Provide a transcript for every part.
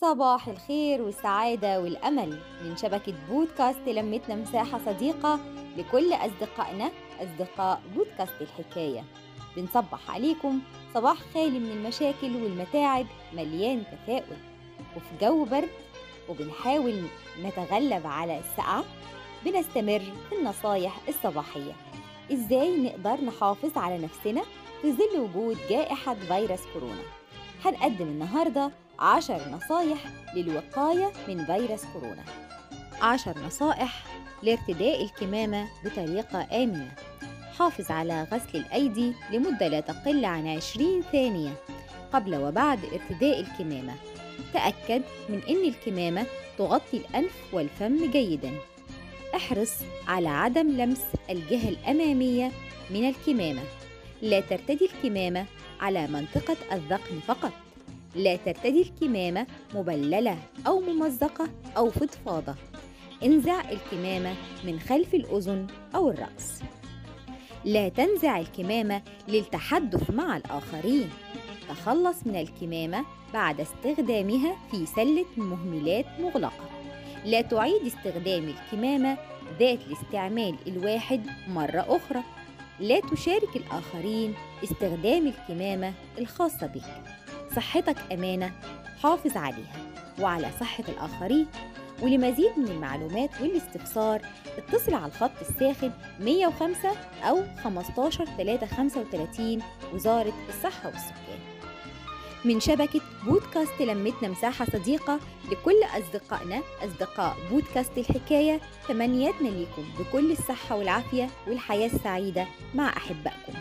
صباح الخير والسعادة والأمل. من شبكة بودكاست لمتنا مساحة صديقة لكل أصدقائنا أصدقاء بودكاست الحكاية. بنصبح عليكم صباح خالي من المشاكل والمتاعب مليان تفاؤل. وفي جو برد وبنحاول نتغلب على السقعة بنستمر في النصايح الصباحية. إزاي نقدر نحافظ على نفسنا في ظل وجود جائحة فيروس كورونا؟ هنقدم النهارده عشر نصايح للوقاية من فيروس كورونا. عشر نصائح لارتداء الكمامة بطريقة آمنة. حافظ على غسل الأيدي لمدة لا تقل عن 20 ثانية قبل وبعد ارتداء الكمامة. تأكد من أن الكمامة تغطي الأنف والفم جيداً. احرص على عدم لمس الجهة الأمامية من الكمامة. لا ترتدي الكمامة على منطقة الذقن فقط. لا ترتدي الكمامة مبللة أو ممزقة أو فضفاضة. انزع الكمامة من خلف الأذن أو الرأس. لا تنزع الكمامة للتحدث مع الآخرين. تخلص من الكمامة بعد استخدامها في سلة مهملات مغلقة. لا تعيد استخدام الكمامة ذات الاستعمال الواحد مرة أخرى. لا تشارك الآخرين استخدام الكمامة الخاصة بك. صحتك أمانة حافظ عليها. وعلى صحة الآخرين ولمزيد من المعلومات والاستفسار اتصل على الخط الساخن 105 أو 15 335 وزارة الصحة والسكان. من شبكة بودكاست لمتنا مساحة صديقة لكل أصدقائنا أصدقاء بودكاست الحكاية تمنياتنا ليكم بكل الصحة والعافية والحياة السعيدة مع أحبائكم.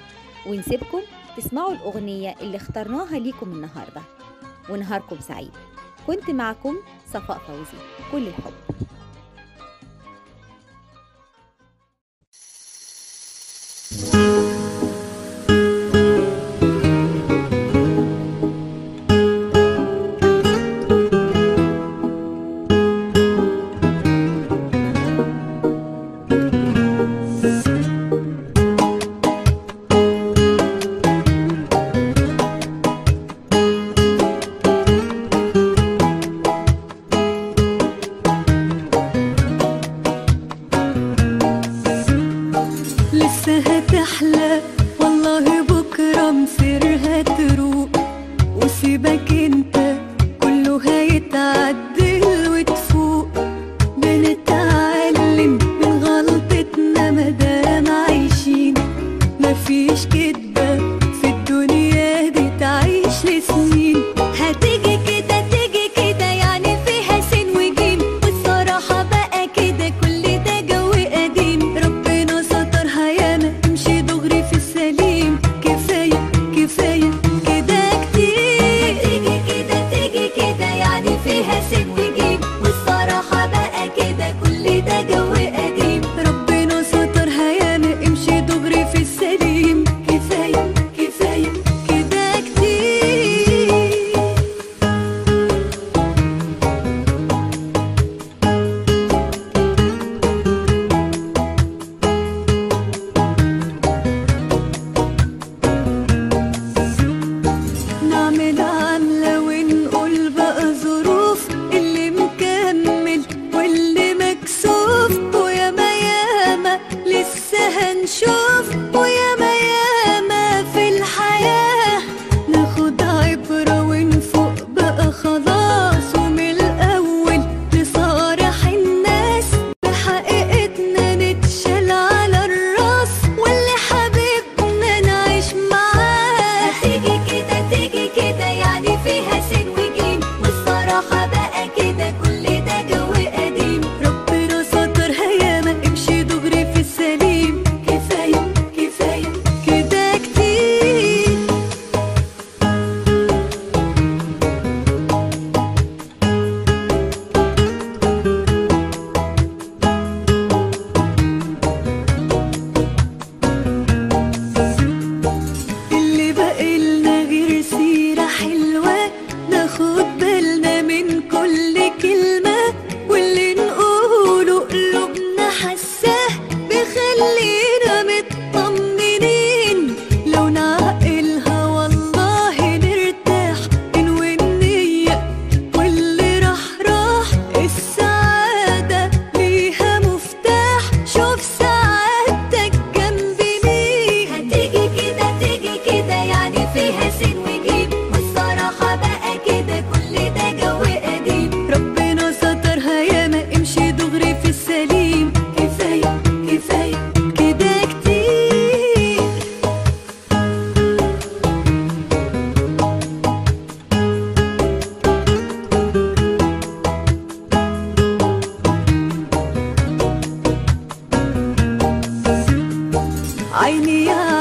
ونسيبكم تسمعوا الأغنية اللي اخترناها ليكم النهاردة. ونهاركم سعيد. كنت معكم صفاء فوزي. كل الحب. back 爱你呀。